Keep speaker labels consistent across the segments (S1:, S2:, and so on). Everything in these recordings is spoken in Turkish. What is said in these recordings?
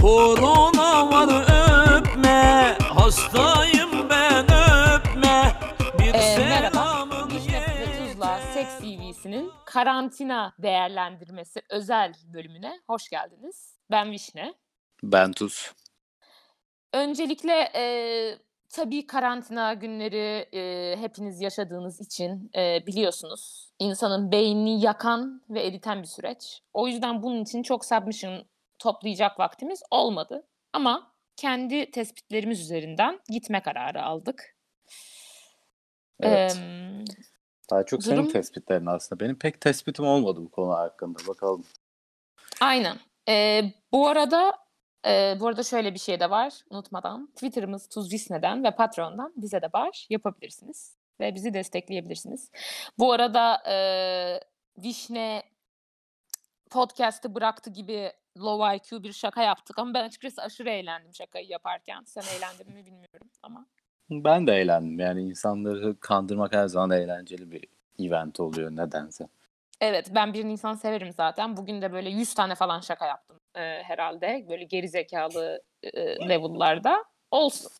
S1: Korona var öpme Hastayım ben öpme Bir
S2: Ee, merhaba.
S1: selamın
S2: Tuzla Seks TV'sinin karantina değerlendirmesi özel bölümüne hoş geldiniz. Ben Vişne.
S3: Ben Tuz.
S2: Öncelikle e, tabii karantina günleri e, hepiniz yaşadığınız için e, biliyorsunuz insanın beynini yakan ve eriten bir süreç. O yüzden bunun için çok submission toplayacak vaktimiz olmadı. Ama kendi tespitlerimiz üzerinden gitme kararı aldık.
S3: Evet.
S2: Em,
S3: Daha çok senin
S2: durum-
S3: tespitlerin aslında. Benim pek tespitim olmadı bu konu hakkında. Bakalım.
S2: Aynen. Ee, bu arada e, bu arada şöyle bir şey de var unutmadan. Twitter'ımız Tuz Visne'den ve Patreon'dan bize de bağış yapabilirsiniz. Ve bizi destekleyebilirsiniz. Bu arada e, Vişne podcast'ı bıraktı gibi low IQ bir şaka yaptık ama ben açıkçası aşırı eğlendim şakayı yaparken. Sen eğlendin mi bilmiyorum ama.
S3: Ben de eğlendim. Yani insanları kandırmak her zaman eğlenceli bir event oluyor nedense.
S2: Evet ben bir insan severim zaten. Bugün de böyle 100 tane falan şaka yaptım e, herhalde. Böyle geri zekalı e, level'larda. Olsun.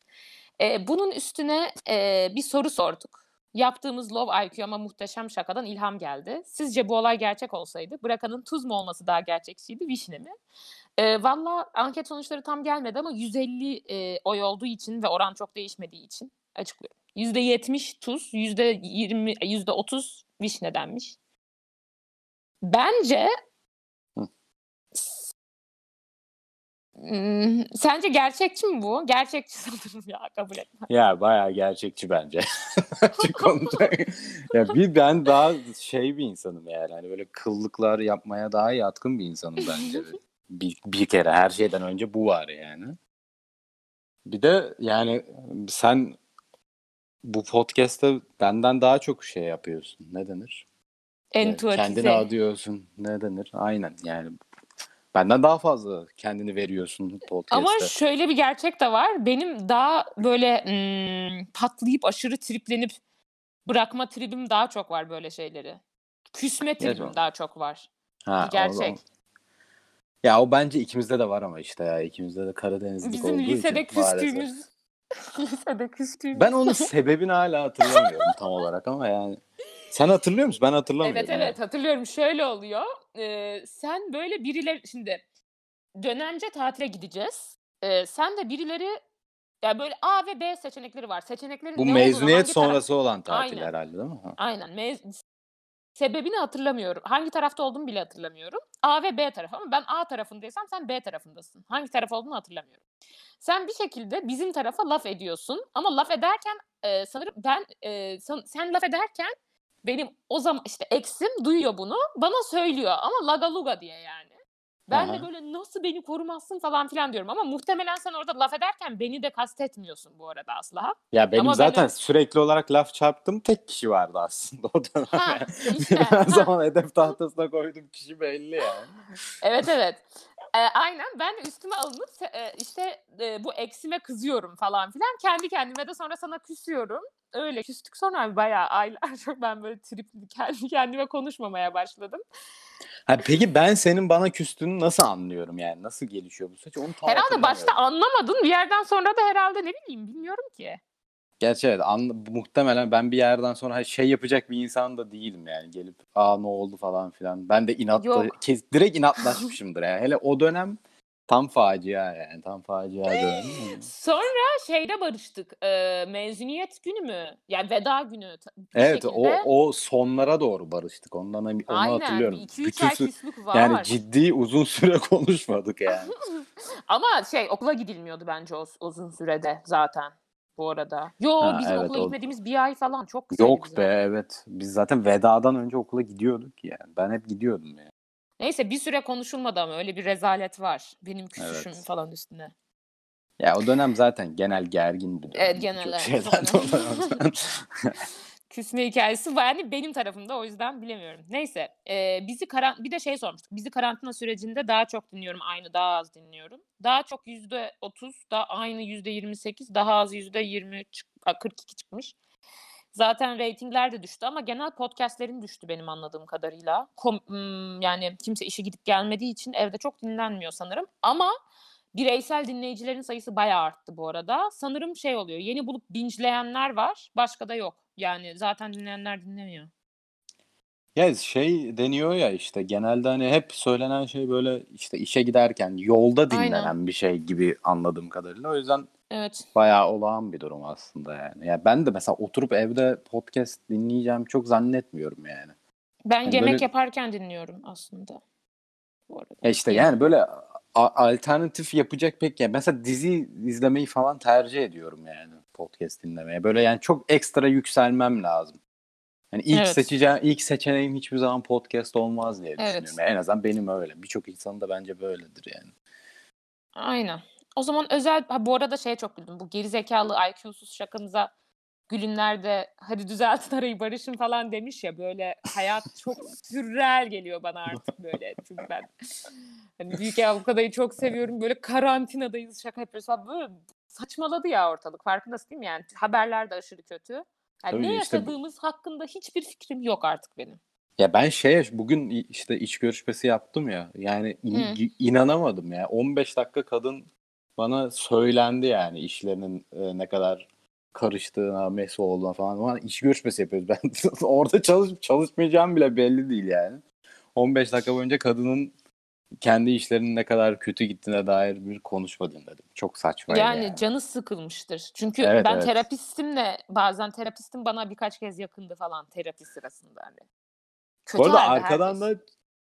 S2: E, bunun üstüne e, bir soru sorduk. Yaptığımız low IQ ama muhteşem şakadan ilham geldi. Sizce bu olay gerçek olsaydı Bırakan'ın tuz mu olması daha gerçekçiydi, vişne mi? E, Valla anket sonuçları tam gelmedi ama 150 e, oy olduğu için ve oran çok değişmediği için açıklıyorum. %70 tuz, %20, %30 vişne denmiş. Bence. Hmm, sence gerçekçi mi bu? Gerçekçi sanırım ya kabul etmem.
S3: Ya bayağı gerçekçi bence. Ya bir ben daha şey bir insanım yani. Hani böyle kıllıklar yapmaya daha yatkın bir insanım bence. bir, bir kere her şeyden önce bu var yani. Bir de yani sen bu podcast'te benden daha çok şey yapıyorsun. Ne denir? Yani
S2: Entuatize.
S3: kendini adıyorsun. Ne denir? Aynen yani. Benden daha fazla kendini veriyorsun podcast'te.
S2: Ama şöyle bir gerçek de var. Benim daha böyle hmm, patlayıp aşırı triplenip bırakma tribim daha çok var böyle şeyleri. Küsme tribim
S3: Gerçi-
S2: daha çok var.
S3: Ha,
S2: bir
S3: o
S2: gerçek.
S3: zaman- Ya o bence ikimizde de var ama işte ya ikimizde de Karadenizlik
S2: Bizim
S3: olduğu
S2: lisede
S3: için
S2: küstüğümüz lisede küstüğümüz.
S3: Ben onun sebebini hala hatırlamıyorum tam olarak ama yani. Sen hatırlıyor musun? Ben hatırlamıyorum.
S2: Evet evet hatırlıyorum. Şöyle oluyor. Ee, sen böyle birileri şimdi dönemce tatile gideceğiz. Ee, sen de birileri ya böyle A ve B seçenekleri var. Seçeneklerin
S3: Bu
S2: ne olduğunu,
S3: mezuniyet
S2: hangi taraf-
S3: sonrası olan tatil
S2: Aynen.
S3: herhalde değil mi? Ha.
S2: Aynen. Mez- Sebebini hatırlamıyorum. Hangi tarafta olduğumu bile hatırlamıyorum. A ve B tarafı ama ben A tarafındaysam sen B tarafındasın. Hangi taraf olduğunu hatırlamıyorum. Sen bir şekilde bizim tarafa laf ediyorsun ama laf ederken e, sanırım ben e, san- sen laf ederken benim o zaman işte eksim duyuyor bunu bana söylüyor ama laga luga diye yani. Ben de
S3: Aha.
S2: böyle nasıl beni korumazsın falan filan diyorum ama muhtemelen sen orada laf ederken beni de kastetmiyorsun bu arada asla.
S3: Ya benim
S2: Ama ben
S3: zaten
S2: öyle-
S3: sürekli olarak laf çarptığım tek kişi vardı aslında o dönem.
S2: Ha, işte, ha.
S3: zaman hedef tahtasına koyduğum kişi belli yani.
S2: Evet evet. Ee, aynen ben de üstüme alınıp e, işte e, bu eksime kızıyorum falan filan. Kendi kendime de sonra sana küsüyorum. Öyle küstük sonra bayağı aylarca ben böyle tripli kendi kendime konuşmamaya başladım.
S3: Ha, peki ben senin bana küstüğünü nasıl anlıyorum yani? Nasıl gelişiyor bu süreç? Onu tam
S2: herhalde başta anlamadın bir yerden sonra da herhalde ne bileyim bilmiyorum ki.
S3: Gerçi evet an- muhtemelen ben bir yerden sonra şey yapacak bir insan da değilim yani gelip aa ne oldu falan filan. Ben de inatla kes, direkt inatlaşmışımdır yani. Hele o dönem tam facia yani tam facia dönem.
S2: Sonra şeyde barıştık. E, mezuniyet günü mü? Yani veda günü.
S3: Evet
S2: şekilde.
S3: o o sonlara doğru barıştık. Ondan onu
S2: Aynen.
S3: hatırlıyorum.
S2: 2-3
S3: Bütün
S2: ay
S3: sü-
S2: küslük var.
S3: yani ciddi uzun süre konuşmadık yani.
S2: Ama şey okula gidilmiyordu bence o uzun sürede zaten bu arada. Yo
S3: Ha,
S2: bizim
S3: evet,
S2: okula
S3: o-
S2: gitmediğimiz bir ay falan çok kısaydı
S3: Yok
S2: bizim.
S3: be evet. Biz zaten vedadan önce okula gidiyorduk yani. Ben hep gidiyordum yani.
S2: Neyse bir süre konuşulmadı ama öyle bir rezalet var. Benim küsüşüm
S3: Evet.
S2: falan üstüne.
S3: Ya o dönem zaten genel gergin bir dönem.
S2: Evet, genel, çok
S3: dolayı.
S2: Küsme hikayesi var. Yani benim tarafımda o yüzden bilemiyorum. Neyse e, bizi karan bir de şey sormuştuk. Bizi karantina sürecinde daha çok dinliyorum aynı daha az dinliyorum. Daha çok yüzde otuz daha aynı yüzde yirmi sekiz daha az yüzde yirmi kırk iki çıkmış. Zaten reytingler de düştü ama genel podcastlerin düştü benim anladığım kadarıyla. Kom- yani kimse işe gidip gelmediği için evde çok dinlenmiyor sanırım. Ama Bireysel dinleyicilerin sayısı bayağı arttı bu arada. Sanırım şey oluyor. Yeni bulup binge'leyenler var. Başka da yok. Yani zaten dinleyenler dinlemiyor.
S3: Ya şey deniyor ya işte genelde hani hep söylenen şey böyle işte işe giderken yolda dinlenen
S2: Aynen.
S3: bir şey gibi anladığım kadarıyla. O yüzden
S2: Evet.
S3: bayağı olağan bir durum aslında yani. Ya ben de mesela oturup evde podcast dinleyeceğim çok zannetmiyorum yani.
S2: Ben
S3: Yani
S2: yemek
S3: böyle-
S2: yaparken dinliyorum aslında. Bu arada.
S3: Ya işte yani böyle alternatif yapacak pek yani mesela dizi izlemeyi falan tercih ediyorum yani podcast dinlemeye. Böyle yani çok ekstra yükselmem lazım. Yani ilk
S2: Evet.
S3: seçeceğim ilk seçeneğim hiçbir zaman podcast olmaz diye
S2: Evet.
S3: düşünüyorum. En azından benim öyle. Birçok insanın da bence böyledir yani.
S2: Aynen. O zaman özel ha, bu arada şeye çok güldüm. Bu gerizekalı IQ'suz şakamıza gülünler de hadi düzeltin arayı barışın falan demiş ya böyle hayat çok sürreel geliyor bana artık böyle. Çünkü ben hani büyük avukadayı çok seviyorum. Böyle karantinadayız şaka yapıyoruz falan. Böyle saçmaladı ya ortalık. Farkındasın değil mi? Yani haberler de aşırı kötü. Yani
S3: Tabii
S2: ne
S3: işte bu-
S2: yaşadığımız hakkında hiçbir fikrim yok artık benim.
S3: Ya ben şeye bugün işte iş görüşmesi yaptım ya. Yani in- inanamadım ya. 15 dakika kadın bana söylendi yani işlerinin e, ne kadar karıştığına, mesi olduğuna falan. Ama iş görüşmesi yapıyoruz. Ben orada çalışıp çalışmayacağım bile belli değil yani. 15 dakika boyunca kadının kendi işlerinin ne kadar kötü gittiğine dair bir konuşma dinledim. Çok saçma
S2: Yani,
S3: yani.
S2: canı sıkılmıştır. Çünkü
S3: Evet,
S2: ben
S3: evet.
S2: terapistimle bazen terapistim bana birkaç kez yakındı falan terapi sırasında hani. Kötü
S3: Bu arada arkadan
S2: herkes.
S3: da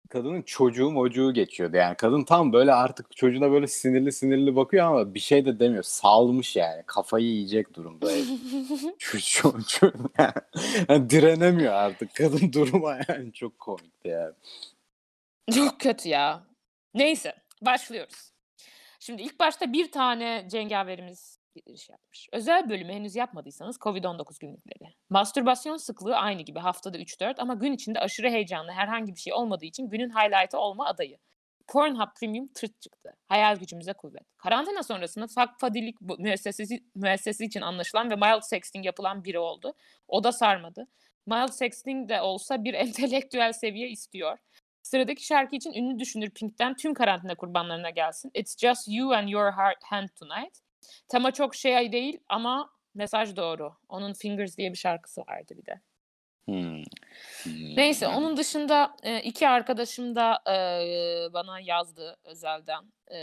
S3: kadının çocuğu mocuğu geçiyordu. Yani kadın tam böyle artık çocuğuna böyle sinirli sinirli bakıyor ama bir şey de demiyor. Salmış yani. Kafayı yiyecek durumda. Çocuğun yani. Yani direnemiyor artık. Kadın duruma yani çok komikti yani.
S2: Çok kötü ya. Neyse başlıyoruz. Şimdi ilk başta bir tane cengaverimiz giriş yapmış. Özel bölümü henüz yapmadıysanız COVID-19 günlükleri. Mastürbasyon sıklığı aynı gibi haftada 3-4 ama gün içinde aşırı heyecanlı herhangi bir şey olmadığı için günün highlight'ı olma adayı. Pornhub Premium tırt çıktı. Hayal gücümüze kuvvet. Karantina sonrasında fakfadilik müessesesi, müessesi için anlaşılan ve mild sexting yapılan biri oldu. O da sarmadı. Mild sexting de olsa bir entelektüel seviye istiyor. Sıradaki şarkı için ünlü düşünür Pink'ten tüm karantina kurbanlarına gelsin. It's just you and your heart hand tonight. Tema çok şey değil ama mesaj doğru. Onun Fingers diye bir şarkısı vardı bir de.
S3: Hmm. Hmm.
S2: Neyse onun dışında e, iki arkadaşım da e, bana yazdı özelden. E,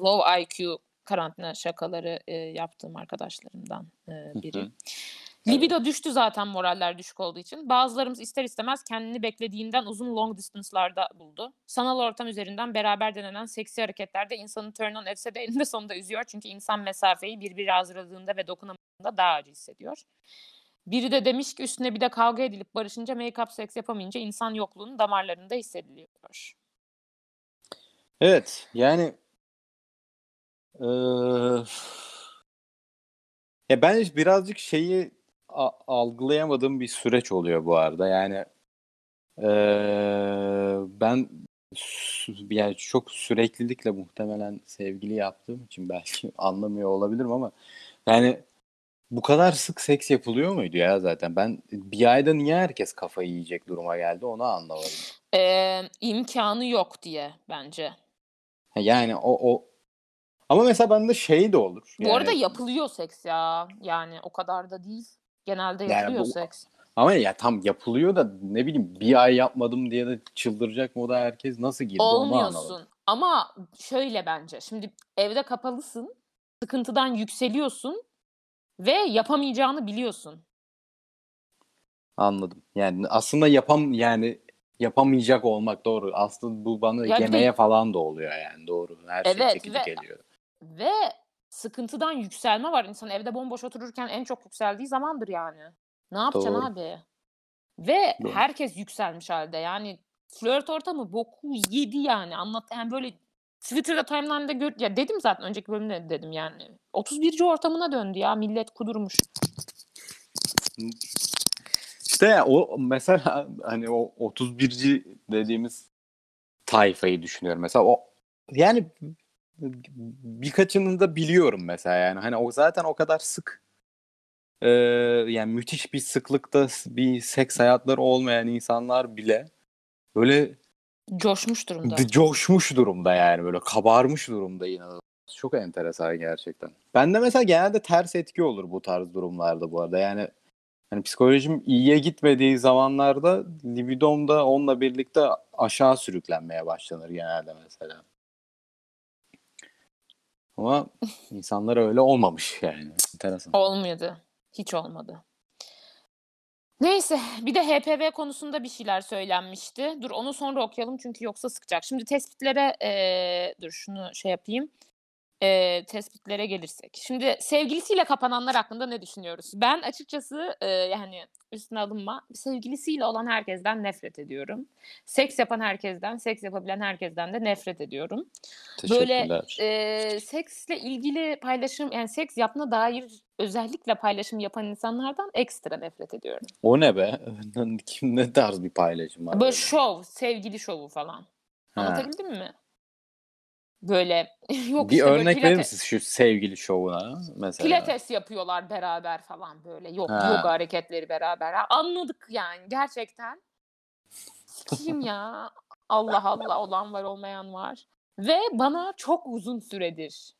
S2: low IQ karantina şakaları yaptığım arkadaşlarımdan biri. Libido düştü zaten moraller düşük olduğu için. Bazılarımız ister istemez kendini beklediğinden uzun long distance'larda buldu. Sanal ortam üzerinden beraber denenen seksi hareketlerde insanı turn on etse de eninde sonunda üzüyor. Çünkü insan mesafeyi birbiri hazırladığında ve dokunamadığında daha acı hissediyor. Biri de demiş ki üstüne bir de kavga edilip barışınca make-up seks yapamayınca insan yokluğunun damarlarında hissediliyor.
S3: Evet yani eee, ya ben birazcık şeyi a- algılayamadığım bir süreç oluyor bu arada. Yani eee, ben yani çok süreklilikle muhtemelen sevgili yaptığım için belki anlamıyor olabilirim ama yani bu kadar sık seks yapılıyor muydu ya zaten? Ben bir ayda niye herkes kafayı yiyecek duruma geldi onu anlamadım.
S2: Ee, imkanı yok diye bence.
S3: Yani o o ama mesela bende şey de olur.
S2: Bu arada
S3: Yani-
S2: yapılıyor seks ya. Yani o kadar da değil. Genelde
S3: Yani
S2: yapılıyor
S3: bu-
S2: seks.
S3: Ama ya tam yapılıyor da ne bileyim bir ay yapmadım diye de çıldıracak moda herkes nasıl girdi.
S2: Olmuyorsun. Ama şöyle bence. Şimdi evde kapalısın. Sıkıntıdan yükseliyorsun. Ve yapamayacağını biliyorsun.
S3: Anladım. Yani aslında yapam yani yapamayacak olmak doğru. Aslında bu bana
S2: Ya bir de-
S3: yemeğe falan da oluyor yani doğru. Her şey
S2: Evet
S3: çekici
S2: ve-
S3: geliyor.
S2: Ve sıkıntıdan yükselme var. İnsan evde bomboş otururken en çok yükseldiği zamandır yani. Ne yapacaksın
S3: Doğru.
S2: abi? Ve
S3: Doğru.
S2: herkes yükselmiş halde. Yani flört ortamı boku yedi yani. Anlat yani böyle Twitter'da timeline'da gör ya dedim zaten önceki bölümde de dedim yani. 31. ortamına döndü ya millet kudurmuş.
S3: İşte o mesela hani o 31. dediğimiz tayfayı düşünüyorum. Mesela o yani birkaçını da biliyorum mesela yani hani o zaten o kadar sık e, yani müthiş bir sıklıkta bir seks hayatları olmayan insanlar bile böyle
S2: Coşmuş durumda.
S3: coşmuş durumda yani böyle kabarmış durumda inanılmaz Çok enteresan gerçekten. Bende mesela genelde ters etki olur bu tarz durumlarda bu arada. Yani hani psikolojim iyiye gitmediği zamanlarda libidom da onunla birlikte aşağı sürüklenmeye başlanır genelde mesela. Ama insanlar öyle olmamış yani. Enteresan.
S2: Olmadı. Hiç olmadı. Neyse bir de HPV konusunda bir şeyler söylenmişti. Dur onu sonra okuyalım çünkü yoksa sıkacak. Şimdi tespitlere eee, dur şunu şey yapayım. Eee, tespitlere gelirsek. Şimdi sevgilisiyle kapananlar hakkında ne düşünüyoruz? Ben açıkçası eee, yani üstüne alınma sevgilisiyle olan herkesten nefret ediyorum. Seks yapan herkesten, seks yapabilen herkesten de nefret ediyorum. Böyle
S3: Teşekkürler.
S2: eee, seksle ilgili paylaşım yani seks yapma dair özellikle paylaşım yapan insanlardan ekstra nefret ediyorum.
S3: O ne be? Kim ne tarz bir paylaşım var?
S2: Böyle
S3: böyle?
S2: şov, sevgili şovu falan.
S3: Ha.
S2: Anlatabildim mi? Böyle yok
S3: Bir
S2: işte böyle
S3: örnek verir
S2: pilates,
S3: misiniz şu sevgili şovuna mesela?
S2: pilates yapıyorlar beraber falan böyle. Yok
S3: Ha.
S2: yoga hareketleri beraber. Anladık yani gerçekten. Sikiyim ya. Allah Allah olan var olmayan var. Ve bana çok uzun süredir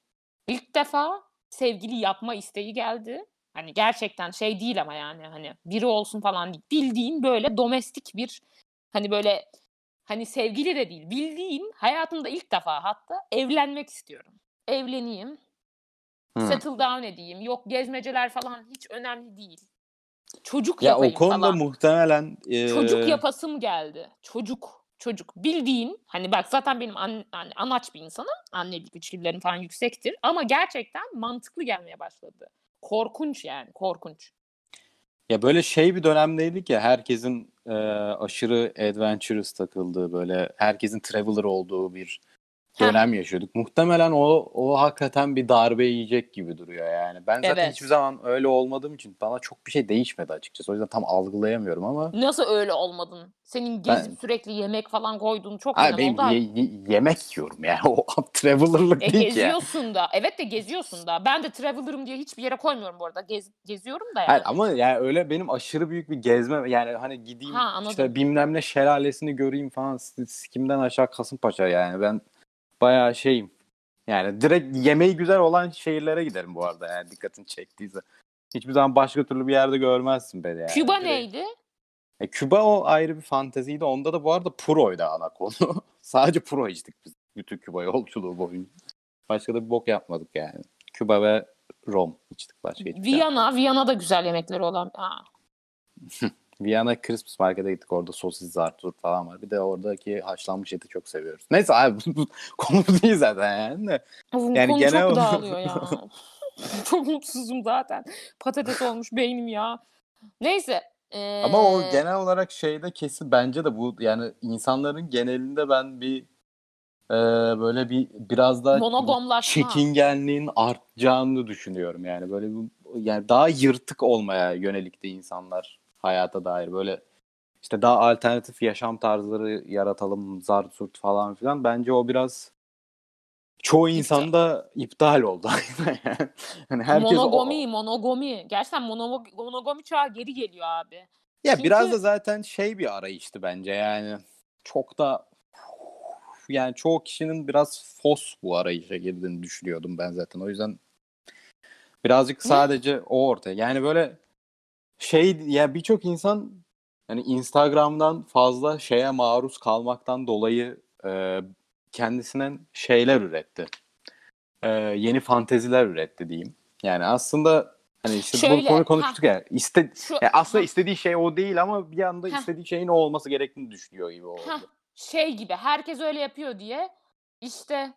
S2: ilk defa sevgili yapma isteği geldi. Hani gerçekten şey değil ama yani hani biri olsun falan değil. Bildiğin böyle domestik bir hani böyle hani sevgili de değil. Bildiğin hayatımda ilk defa hatta evlenmek istiyorum. Evleneyim,
S3: Hı.
S2: settle down edeyim. Yok gezmeceler falan hiç önemli değil. Çocuk
S3: Ya o
S2: yapayım
S3: konuda
S2: falan.
S3: muhtemelen e,
S2: Çocuk yapasım geldi. Çocuk. Çocuk. Bildiğin hani bak zaten benim an, hani anaç bir insanım. Annelik içgüdülerim falan yüksektir. Ama gerçekten mantıklı gelmeye başladı. Korkunç yani korkunç.
S3: Ya böyle şey bir dönemdeydik ya herkesin e, aşırı adventurous takıldığı böyle herkesin traveler olduğu bir. Dönem yaşıyorduk. Muhtemelen o o hakikaten bir darbe yiyecek gibi duruyor yani. Ben zaten
S2: Evet.
S3: hiçbir zaman öyle olmadığım için bana çok bir şey değişmedi açıkçası. O yüzden tam algılayamıyorum ama
S2: Nasıl öyle olmadın? Senin gezip
S3: Ben-
S2: sürekli yemek falan koyduğun çok
S3: Hayır, benim
S2: oldu.
S3: ye- ye- yemek yiyorum yani. O traveler'lık
S2: E
S3: değil ki yani.
S2: geziyorsun da. Evet de geziyorsun da. Ben de traveler'ım diye hiçbir yere koymuyorum bu arada. Gez, geziyorum da yani.
S3: Hayır ama yani öyle benim aşırı büyük bir gezme yani hani gideyim
S2: Ha, anladım.
S3: işte bilmem ne şelalesini göreyim falan sikimden aşağı Kasımpaşa yani ben bayağı şeyim. Yani direkt yemeği güzel olan şehirlere giderim bu arada yani dikkatini çektiyse. Hiçbir zaman başka türlü bir yerde görmezsin beni yani.
S2: Küba
S3: Direkt-
S2: neydi?
S3: E, Küba o ayrı bir fanteziydi. Onda da bu arada Pro'ydu ana konu. Sadece Pro içtik biz bütün Küba yolculuğu boyunca. Başka da bir bok yapmadık yani. Küba ve Rom içtik başka hiçbir şey yapmadık.
S2: Viyana. Viyana'da güzel yemekleri olan. Ha.
S3: Viyana Christmas Market'e gittik. Orada sosis, zartur falan var. Bir de oradaki haşlanmış eti çok seviyoruz. Neyse abi bu konu bu değil zaten yani.
S2: Of,
S3: Yani
S2: konu
S3: genel
S2: çok dağılıyor ya. çok mutsuzum zaten. Patates olmuş beynim ya. Neyse. ee,
S3: Ama o genel olarak şeyde kesin bence de bu yani insanların genelinde ben bir e, böyle bir biraz da
S2: monogomlaşma.
S3: çekingenliğin artacağını düşünüyorum yani böyle bir, yani daha yırtık olmaya yönelikti insanlar hayata dair böyle işte daha alternatif yaşam tarzları yaratalım zart zurt falan filan bence o biraz çoğu insanda iptal oldu yani. herkes o-
S2: Monogomi, monogomi. Gerçekten mono- monogomi çağı geri geliyor abi.
S3: ya
S2: Çünkü-
S3: biraz da zaten şey bir arayıştı bence yani çok da yani çoğu kişinin biraz fos bu arayışa girdiğini düşünüyordum ben zaten o yüzden birazcık sadece o ortaya yani böyle şey ya birçok insan hani Instagram'dan fazla şeye maruz kalmaktan dolayı e, kendisine şeyler üretti. E, yeni fanteziler üretti diyeyim. Yani aslında hani işte bu
S2: Şöyle,
S3: konuyu konuştuk ya. iste,
S2: Şu,
S3: ya aslında
S2: ha,
S3: istediği şey o değil ama bir anda
S2: Heh.
S3: istediği şeyin o olması gerektiğini düşünüyor gibi oldu.
S2: Heh, şey gibi herkes öyle yapıyor diye işte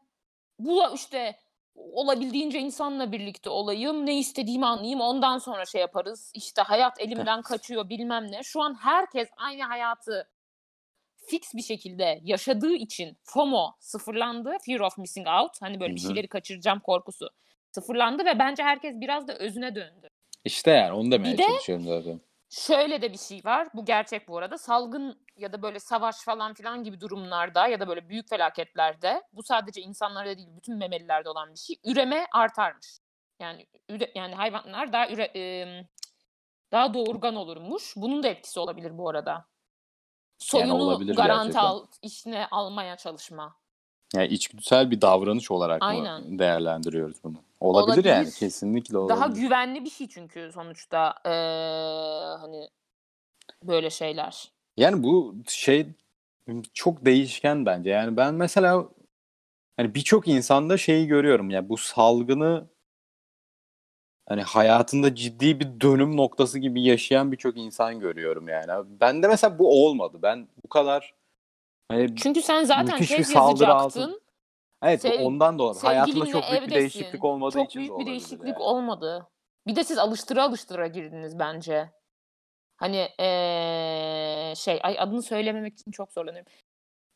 S2: bu işte olabildiğince insanla birlikte olayım, ne istediğimi anlayayım, ondan sonra şey yaparız. İşte hayat elimden kaçıyor bilmem ne. Şu an herkes aynı hayatı fix bir şekilde yaşadığı için FOMO sıfırlandı. Fear of missing out. Hani böyle bir şeyleri kaçıracağım korkusu sıfırlandı ve bence herkes biraz da özüne döndü.
S3: İşte yani onu demeye
S2: Bir de-
S3: çalışıyorum zaten.
S2: Şöyle de bir şey var. Bu gerçek bu arada. Salgın ya da böyle savaş falan filan gibi durumlarda ya da böyle büyük felaketlerde bu sadece insanlarda değil bütün memelilerde olan bir şey. Üreme artarmış. Yani üre, yani hayvanlar daha üre, em, daha doğurgan olurmuş. Bunun da etkisi olabilir bu arada. Soyunu
S3: olabilir
S2: garanti al, işine almaya çalışma.
S3: Yani içgüdüsel bir davranış olarak
S2: Aynen.
S3: mı değerlendiriyoruz bunu? Olabilir,
S2: Olabilir.
S3: yani kesinlikle olabilir.
S2: Daha güvenli bir şey çünkü sonuçta ee, hani böyle şeyler.
S3: Yani bu şey çok değişken bence. Yani ben mesela hani birçok insanda şeyi görüyorum ya bu salgını hani hayatında ciddi bir dönüm noktası gibi yaşayan birçok insan görüyorum yani. Ben de mesela bu olmadı. Ben bu kadar hani
S2: Çünkü sen zaten tez yazacaktın.
S3: altında- evet
S2: sev-
S3: ondan da olabilir.
S2: Sevgilinle
S3: çok büyük bir
S2: evdesin.
S3: değişiklik olmadığı
S2: Çok
S3: için de
S2: büyük bir değişiklik
S3: yani.
S2: olmadı. Bir de siz alıştıra alıştıra girdiniz bence. Hani ee, şey ay adını söylememek için çok zorlanıyorum.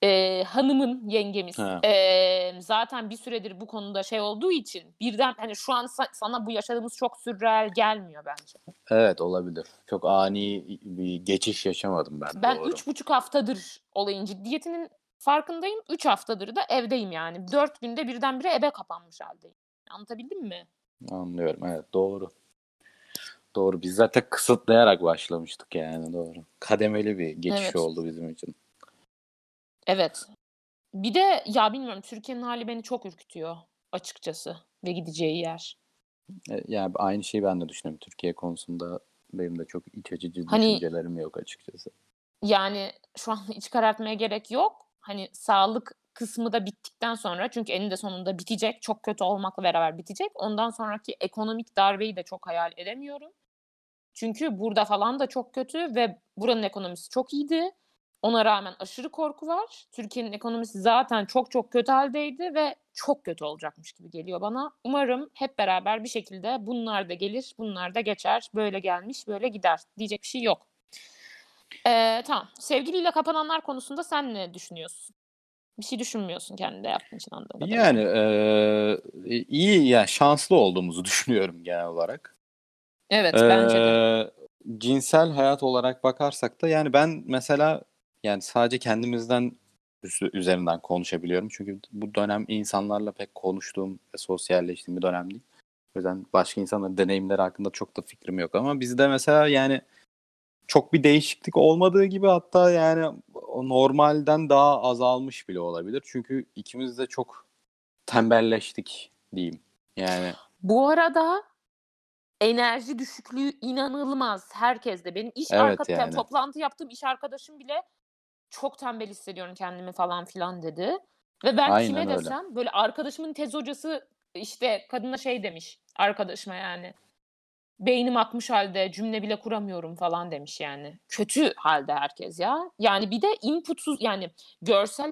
S2: Ee, hanımın yengemiz ee, zaten bir süredir bu konuda şey olduğu için birden hani şu an sa- sana bu yaşadığımız çok sürreel gelmiyor bence.
S3: Evet olabilir. Çok ani bir geçiş yaşamadım ben.
S2: Ben
S3: doğru.
S2: üç buçuk haftadır olayın ciddiyetinin farkındayım. Üç haftadır da evdeyim yani. Dört günde birdenbire eve kapanmış haldeyim. Anlatabildim mi?
S3: Anlıyorum evet doğru. Doğru biz zaten kısıtlayarak başlamıştık yani doğru. Kademeli bir geçiş
S2: Evet.
S3: oldu bizim için.
S2: Evet. Bir de ya bilmiyorum Türkiye'nin hali beni çok ürkütüyor açıkçası ve gideceği yer.
S3: E, Yani aynı şeyi ben de düşünüyorum. Türkiye konusunda benim de çok iç açıcı
S2: Hani-
S3: düşüncelerim yok açıkçası.
S2: Yani şu an iç karartmaya gerek yok. Hani sağlık kısmı da bittikten sonra çünkü eninde sonunda bitecek. Çok kötü olmakla beraber bitecek. Ondan sonraki ekonomik darbeyi de çok hayal edemiyorum. Çünkü burada falan da çok kötü ve buranın ekonomisi çok iyiydi. Ona rağmen aşırı korku var. Türkiye'nin ekonomisi zaten çok çok kötü haldeydi ve çok kötü olacakmış gibi geliyor bana. Umarım hep beraber bir şekilde bunlar da gelir, bunlar da geçer. Böyle gelmiş, böyle gider. Diyecek bir şey yok. Ee, tamam. Sevgiliyle kapananlar konusunda sen ne düşünüyorsun? Bir şey düşünmüyorsun kendinde yaptığın için anladığım kadarıyla.
S3: Yani e, iyi yani şanslı olduğumuzu düşünüyorum genel olarak.
S2: Evet bence de.
S3: Ee, cinsel hayat olarak bakarsak da yani ben mesela yani sadece kendimizden üzerinden konuşabiliyorum. Çünkü bu dönem insanlarla pek konuştuğum ve sosyalleştiğim bir dönem değil. O yüzden başka insanların deneyimleri hakkında çok da fikrim yok ama bizde mesela yani çok bir değişiklik olmadığı gibi hatta yani normalden daha azalmış bile olabilir. Çünkü ikimiz de çok tembelleştik diyeyim. Yani
S2: Bu arada enerji düşüklüğü inanılmaz herkeste. Benim iş
S3: Evet
S2: arka
S3: yani.
S2: toplantı yaptığım iş arkadaşım bile çok tembel hissediyorum kendimi falan filan dedi. Ve ben
S3: Aynen
S2: kime
S3: öyle.
S2: desem böyle arkadaşımın tez hocası işte kadına şey demiş arkadaşıma yani. Beynim akmış halde cümle bile kuramıyorum falan demiş yani. Kötü halde herkes ya. Yani bir de inputsuz yani görsel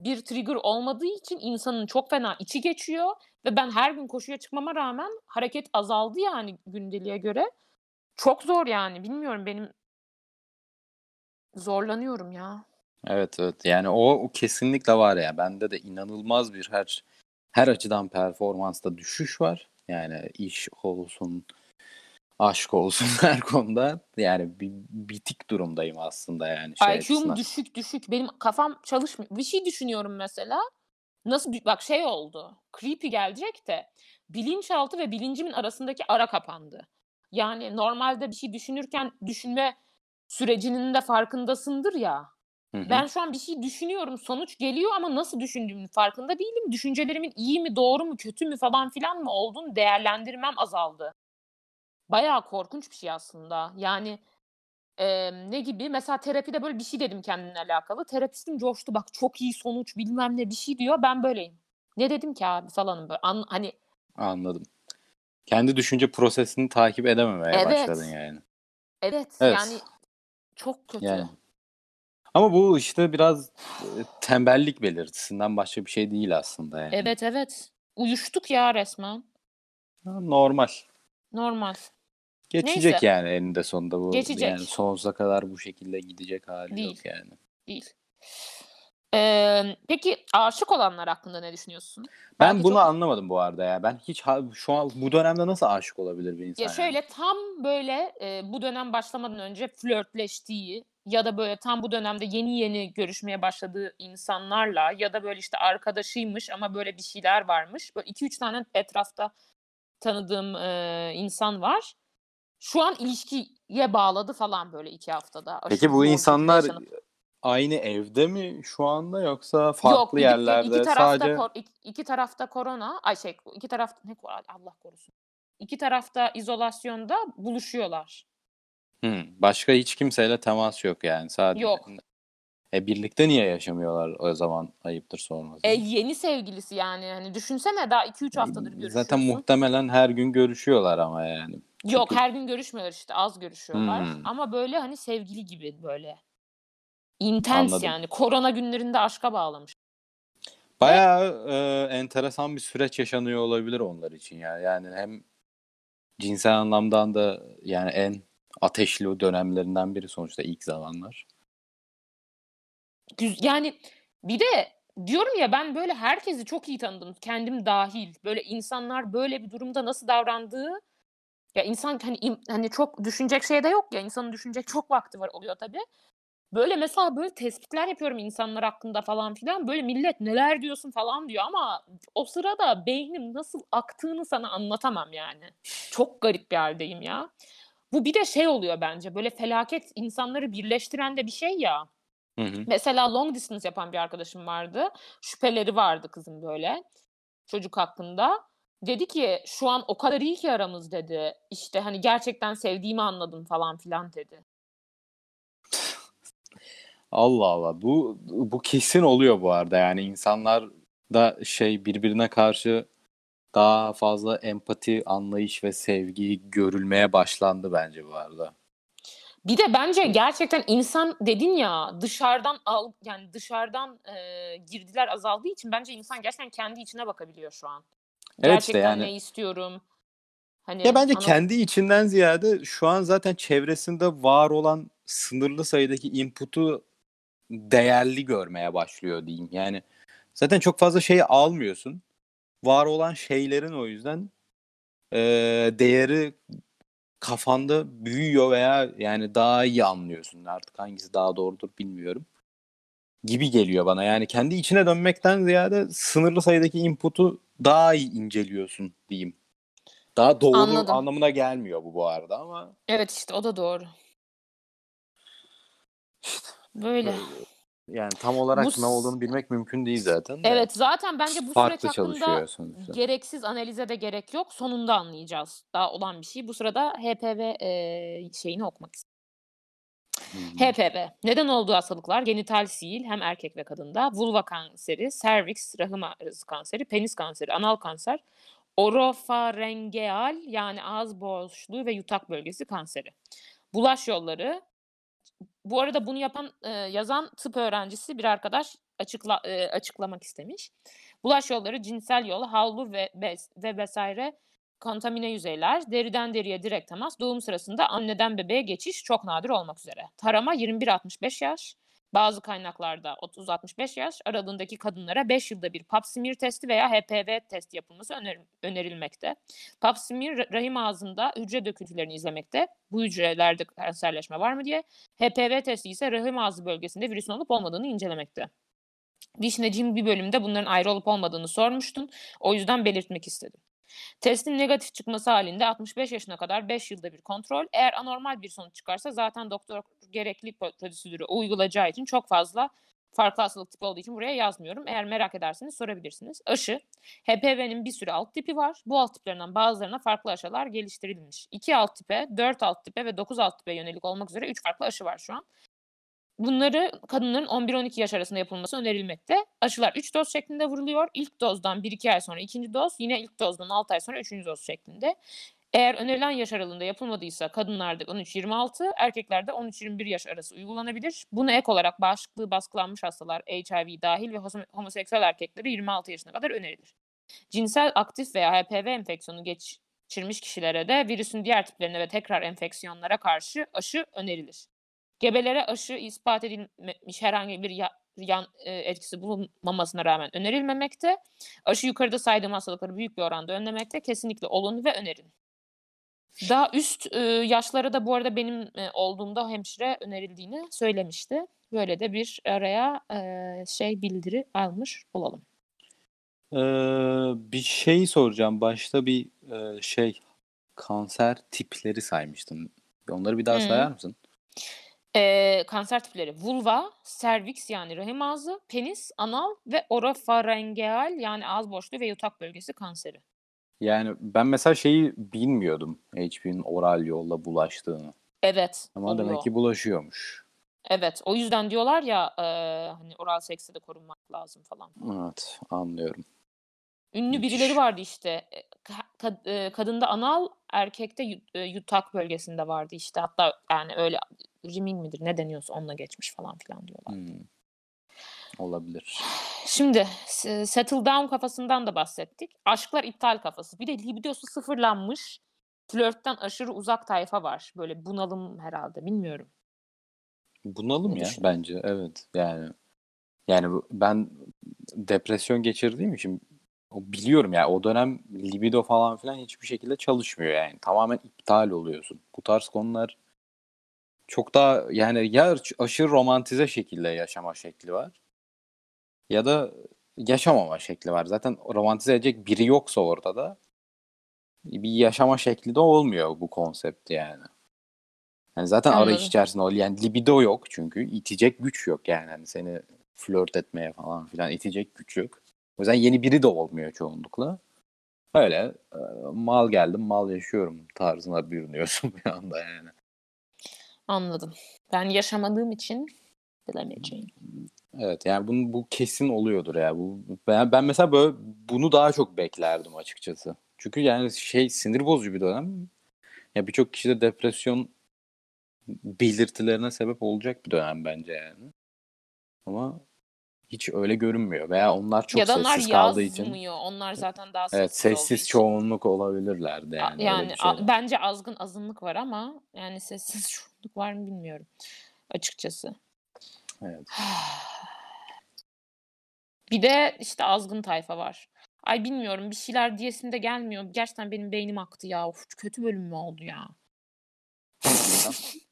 S2: bir trigger olmadığı için insanın çok fena içi geçiyor ve ben her gün koşuya çıkmama rağmen hareket azaldı yani gündeliğe göre. Çok zor yani bilmiyorum benim zorlanıyorum ya.
S3: Evet evet yani o, o kesinlikle var ya bende de inanılmaz bir her her açıdan performansta düşüş var. Yani iş olsun, aşk olsun her konuda yani bir bitik durumdayım aslında yani şey
S2: IQ'm düşük düşük. Benim kafam çalışmıyor. Bir şey düşünüyorum mesela. Nasıl bak şey oldu. Creepy gelecek de bilinçaltı ve bilincimin arasındaki ara kapandı. Yani normalde bir şey düşünürken düşünme sürecinin de farkındasındır ya.
S3: Hı hı.
S2: Ben şu an bir şey düşünüyorum, sonuç geliyor ama nasıl düşündüğümün farkında değilim. Düşüncelerimin iyi mi, doğru mu, kötü mü falan filan mı olduğunu değerlendirmem azaldı. Bayağı korkunç bir şey aslında. Yani e, ne gibi? Mesela terapide böyle bir şey dedim kendimle alakalı. Terapistim coştu bak çok iyi sonuç bilmem ne bir şey diyor. Ben böyleyim. Ne dedim ki abi falanım böyle. An- hani
S3: Anladım. Kendi düşünce prosesini takip edememeye
S2: Evet.
S3: başladın yani.
S2: evet,
S3: Evet.
S2: yani çok kötü.
S3: Yani. Ama bu işte biraz tembellik belirtisinden başka bir şey değil aslında yani.
S2: Evet evet. Uyuştuk ya resmen.
S3: Normal.
S2: Normal.
S3: Geçecek
S2: Neyse.
S3: yani eninde sonunda bu.
S2: Geçecek.
S3: Yani sonsuza kadar bu şekilde gidecek hali
S2: Değil.
S3: yok yani.
S2: Değil. Ee, peki aşık olanlar hakkında ne düşünüyorsun?
S3: Ben
S2: Belki
S3: bunu
S2: çok-
S3: anlamadım bu arada ya. Ben hiç şu an bu dönemde nasıl aşık olabilir bir insan?
S2: Ya
S3: yani?
S2: şöyle tam böyle e, bu dönem başlamadan önce flörtleştiği ya da böyle tam bu dönemde yeni yeni görüşmeye başladığı insanlarla ya da böyle işte arkadaşıymış ama böyle bir şeyler varmış. Böyle 2-3 tane etrafta tanıdığım e, insan var. Şu an ilişkiye bağladı falan böyle iki haftada. Aşırı
S3: Peki bu insanlar
S2: yaşanıp.
S3: aynı evde mi şu anda yoksa farklı
S2: Yok, gidip-
S3: yerlerde
S2: iki tarafta
S3: sadece
S2: kor- iki, iki tarafta korona, ay şey iki tarafta ne Allah korusun. İki tarafta izolasyonda buluşuyorlar.
S3: Hı, başka hiç kimseyle temas yok yani sadece.
S2: Yok.
S3: E birlikte niye yaşamıyorlar o zaman ayıptır sorması.
S2: E yeni sevgilisi yani hani düşünsene daha 2-3 haftadır görüşüyorsun.
S3: Zaten muhtemelen her gün görüşüyorlar ama yani.
S2: Yok her gün görüşmüyorlar işte az görüşüyorlar.
S3: Hmm.
S2: Ama böyle hani sevgili gibi böyle. Intens
S3: Anladım.
S2: yani. Korona günlerinde aşka bağlamış.
S3: Bayağı e, enteresan bir süreç yaşanıyor olabilir onlar için ya. Yani hem cinsel anlamdan da yani en ateşli dönemlerinden biri sonuçta ilk zamanlar.
S2: Yani bir de diyorum ya ben böyle herkesi çok iyi tanıdım. Kendim dahil. Böyle insanlar böyle bir durumda nasıl davrandığı ya insan hani hani çok düşünecek şey de yok ya. insanın düşünecek çok vakti var oluyor tabii. Böyle mesela böyle tespitler yapıyorum insanlar hakkında falan filan. Böyle millet neler diyorsun falan diyor ama o sırada beynim nasıl aktığını sana anlatamam yani. Çok garip bir haldeyim ya. Bu bir de şey oluyor bence böyle felaket insanları birleştiren de bir şey ya.
S3: Hı hı.
S2: Mesela long distance yapan bir arkadaşım vardı. Şüpheleri vardı kızın böyle çocuk hakkında. Dedi ki şu an o kadar iyi ki aramız dedi. İşte hani gerçekten sevdiğimi anladım falan filan dedi.
S3: Allah Allah. Bu bu kesin oluyor bu arada. Yani insanlar da şey birbirine karşı daha fazla empati, anlayış ve sevgi görülmeye başlandı bence bu arada.
S2: Bir de bence gerçekten insan dedin ya dışarıdan al yani dışarıdan e, girdiler azaldığı için bence insan gerçekten kendi içine bakabiliyor şu an.
S3: Evet işte
S2: gerçekten
S3: yani.
S2: ne istiyorum? Hani
S3: Ya bence
S2: ana-
S3: kendi içinden ziyade şu an zaten çevresinde var olan sınırlı sayıdaki input'u değerli görmeye başlıyor diyeyim. Yani zaten çok fazla şey almıyorsun. Var olan şeylerin o yüzden eee, değeri kafanda büyüyor veya yani daha iyi anlıyorsun. Artık hangisi daha doğrudur bilmiyorum. Gibi geliyor bana. Yani kendi içine dönmekten ziyade sınırlı sayıdaki input'u daha iyi inceliyorsun diyeyim. Daha doğru
S2: Anladım.
S3: anlamına gelmiyor bu bu arada ama
S2: Evet işte o da doğru. Böyle.
S3: yani tam olarak
S2: Bu
S3: ne olduğunu bilmek mümkün değil zaten. de.
S2: Evet zaten bence bu süreç
S3: Farklı
S2: hakkında
S3: çalışıyor sonuçta.
S2: gereksiz analize de gerek yok. Sonunda anlayacağız. Daha olan bir şey. Bu sırada HPV e, şeyini okumak istiyorum.
S3: Hı.
S2: HPV. Neden olduğu hastalıklar genital sihir hem erkek ve kadında, vulva kanseri, cervix, rahim ağrısı kanseri, penis kanseri, anal kanser, orofarengeal yani ağız boşluğu ve yutak bölgesi kanseri. Bulaş yolları. Bu arada bunu yapan e, yazan tıp öğrencisi bir arkadaş açıkla, açıklamak istemiş. Bulaş yolları cinsel yol, havlu ve bez ve vesaire kontamine yüzeyler, deriden deriye direkt temas, doğum sırasında anneden bebeğe geçiş çok nadir olmak üzere. Tarama 21-65 yaş, bazı kaynaklarda 30-65 yaş aralığındaki kadınlara 5 yılda bir pap smear testi veya HPV testi yapılması öner- önerilmekte. Pap smear ra- rahim ağzında hücre döküntülerini izlemekte. Bu hücrelerde kanserleşme var mı diye. HPV testi ise rahim ağzı bölgesinde virüsün olup olmadığını incelemekte. Vişneciğim bir bölümde bunların ayrı olup olmadığını sormuştun. O yüzden belirtmek istedim. Testin negatif çıkması halinde 65 yaşına kadar 5 yılda bir kontrol. Eğer anormal bir sonuç çıkarsa zaten doktor gerekli pro- prosedürü uygulayacağı için çok fazla farklı hastalık tipi olduğu için buraya yazmıyorum. Eğer merak ederseniz sorabilirsiniz. Aşı. HPV'nin bir sürü alt tipi var. Bu alt tiplerinden bazılarına farklı aşılar geliştirilmiş. 2 alt tipe, 4 alt tipe ve 9 alt tipe yönelik olmak üzere 3 farklı aşı var şu an. Bunları kadınların 11-12 yaş arasında yapılması önerilmekte. Aşılar 3 doz şeklinde vuruluyor. İlk dozdan 1-2 ay sonra ikinci doz, yine ilk dozdan 6 ay sonra üçüncü doz şeklinde. Eğer önerilen yaş aralığında yapılmadıysa kadınlarda 13-26, erkeklerde 13-21 yaş arası uygulanabilir. Buna ek olarak bağışıklığı baskılanmış hastalar, HIV dahil ve homo- homoseksüel erkekleri 26 yaşına kadar önerilir. Cinsel aktif veya HPV enfeksiyonu geçirmiş kişilere de virüsün diğer tiplerine ve tekrar enfeksiyonlara karşı aşı önerilir. Gebelere aşı ispat edilmemiş herhangi bir ya- yan e, etkisi bulunmamasına rağmen önerilmemekte. Aşı yukarıda saydığım hastalıkları büyük bir oranda önlemekte. Kesinlikle olun ve önerin. Daha üst e, yaşlara da bu arada benim e, olduğumda hemşire önerildiğini söylemişti. Böyle de bir araya e, şey bildiri almış olalım.
S3: Ee, bir şey soracağım. Başta bir e, şey kanser tipleri saymıştın. Onları bir daha
S2: Hı.
S3: sayar mısın?
S2: Ee, kanser tipleri vulva, cervix yani rahim ağzı, penis, anal ve orofarengeal yani ağız boşluğu ve yutak bölgesi kanseri.
S3: Yani ben mesela şeyi bilmiyordum HPV'nin oral yolla bulaştığını.
S2: Evet,
S3: Ama
S2: oluyor.
S3: demek ki bulaşıyormuş.
S2: Evet, o yüzden diyorlar ya e, hani oral sekste de korunmak lazım falan.
S3: Evet anlıyorum.
S2: Ünlü
S3: Hiç.
S2: birileri vardı işte. E, ka- kad- e, kadında anal, erkekte yu- e, yutak bölgesinde vardı işte. Hatta yani öyle rimming midir ne deniyorsa onunla geçmiş falan filan diyorlar.
S3: Hmm. Olabilir.
S2: Şimdi settle down kafasından da bahsettik. Aşklar iptal kafası. Bir de libidosu sıfırlanmış. Flörtten aşırı uzak tayfa var. Böyle bunalım herhalde bilmiyorum.
S3: Bunalım
S2: Ne
S3: ya
S2: düşün-
S3: bence evet yani yani ben depresyon geçirdiğim için o biliyorum ya o dönem libido falan filan hiçbir şekilde çalışmıyor yani tamamen iptal oluyorsun. Bu tarz konular çok daha yani ya aşırı romantize şekilde yaşama şekli var ya da yaşamama şekli var. Zaten romantize edecek biri yoksa ortada bir yaşama şekli de olmuyor bu konsept yani. Yani zaten
S2: Anladım.
S3: arayış içerisinde ol. Yani libido yok çünkü. itecek güç yok yani. Hani seni flört etmeye falan filan itecek güç yok. O yüzden yeni biri de olmuyor çoğunlukla. Öyle e, mal geldim mal yaşıyorum tarzına bürünüyorsun bir anda yani.
S2: Anladım. Ben yaşamadığım için bilemeyeceğim.
S3: Evet yani bunun, bu kesin oluyordur ya. Bu, ben, ben mesela böyle bunu daha çok beklerdim açıkçası. Çünkü yani şey sinir bozucu bir dönem. Ya birçok kişide depresyon belirtilerine sebep olacak bir dönem bence yani. Ama hiç öyle görünmüyor. Veya onlar çok
S2: ya da onlar
S3: sessiz kaldığı için.
S2: yazmıyor. Onlar zaten daha
S3: Evet
S2: sessiz olduğu
S3: sessiz
S2: için.
S3: çoğunluk olabilirlerdi
S2: A-
S3: yani.
S2: Yani
S3: bir
S2: a- bence azgın azınlık var ama yani sessiz çoğunluk var mı bilmiyorum açıkçası.
S3: Evet.
S2: Bir de işte azgın tayfa var. Ay bilmiyorum bir şeyler diyesim de gelmiyor. Gerçekten benim beynim aktı ya. Of, kötü bölüm mü oldu ya?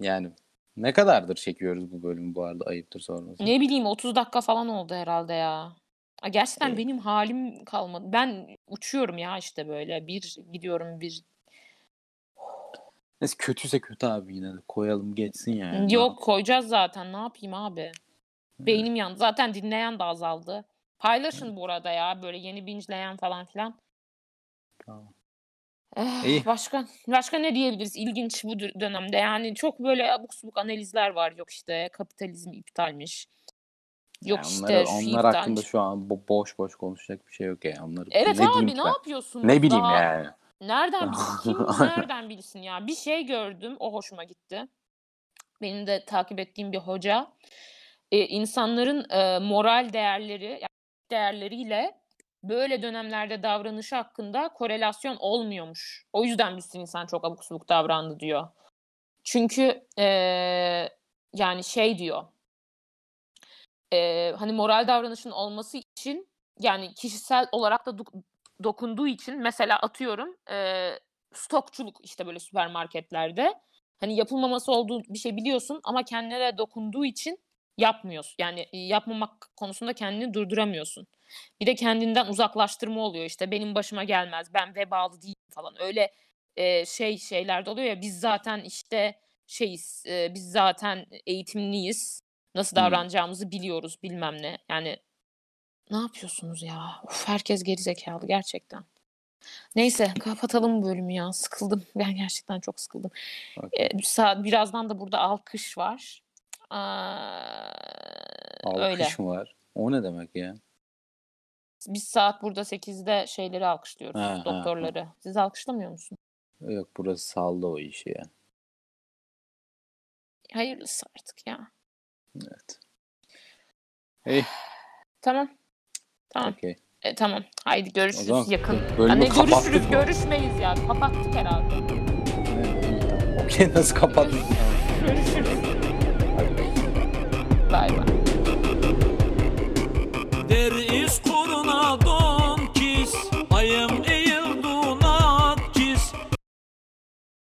S3: Yani ne kadardır çekiyoruz bu bölümü bu arada ayıptır sorması.
S2: Ne bileyim 30 dakika falan oldu herhalde ya. Ay, Gerçekten
S3: İyi.
S2: benim halim kalmadı. Ben uçuyorum ya işte böyle. Bir gidiyorum bir.
S3: Neyse kötüyse kötü abi yine de koyalım geçsin yani.
S2: Yok koyacağız zaten. Ne yapayım abi? Beynim yandı. Zaten dinleyen de azaldı. Paylaşın bu arada ya. Böyle yeni binçleyen falan filan.
S3: Tamam.
S2: Eh,
S3: İyi.
S2: Başka başka ne diyebiliriz ilginç bu dö- dönemde? Yani çok böyle abuk subuk analizler var. Yok işte kapitalizm iptalmiş. Yok
S3: Yani
S2: işte şu
S3: onlar
S2: iptalmiş.
S3: hakkında şu an bo- boş boş konuşacak bir şey yok ya. Onları
S2: Evet
S3: ne
S2: abi ne
S3: ben?
S2: yapıyorsunuz?
S3: Ne bileyim
S2: Daha
S3: yani.
S2: Nereden kim nereden bilsin ya? Bir şey gördüm. O hoşuma gitti. Benim de takip ettiğim bir hoca e, insanların e, moral değerleri yani değerleriyle böyle dönemlerde davranışı hakkında korelasyon olmuyormuş. O yüzden sürü insan çok abuk subuk davrandı diyor. Çünkü e, yani şey diyor. e, hani moral davranışın olması için yani kişisel olarak da dokunduğu için mesela atıyorum e, stokçuluk işte böyle süpermarketlerde. Hani yapılmaması olduğu bir şey biliyorsun ama kendine dokunduğu için yapmıyorsun. Yani yapmamak konusunda kendini durduramıyorsun. Bir de kendinden uzaklaştırma oluyor işte benim başıma gelmez ben vebalı değilim. falan. Öyle e, şey şeylerde oluyor ya biz zaten işte şeyiz e, biz zaten eğitimliyiz. Nasıl davranacağımızı biliyoruz bilmem ne. Yani ne yapıyorsunuz ya? Of, herkes geri zekalı gerçekten. Neyse kapatalım bu bölümü ya. Sıkıldım. Ben gerçekten çok sıkıldım. Ee, birazdan da burada alkış var. Öyle.
S3: Alkış mı var? O ne demek ya?
S2: Biz saat burada 8'de şeyleri alkışlıyoruz.
S3: Ha, ha, ha.
S2: doktorları. Siz alkışlamıyor musun?
S3: Yok burası saldı o işi ya.
S2: Hayırlısı artık ya.
S3: Evet. İyi.
S2: Tamam. Tamam.
S3: Okey.
S2: E, tamam. Haydi görüşürüz
S3: zaman
S2: yakın.
S3: bölümü
S2: görüşürüz,
S3: kapattık
S2: görüşmeyiz ya. Kapattık herhalde.
S3: Okey nasıl kapattık?
S2: Görüşürüz. Bay bay. Der ist Corona,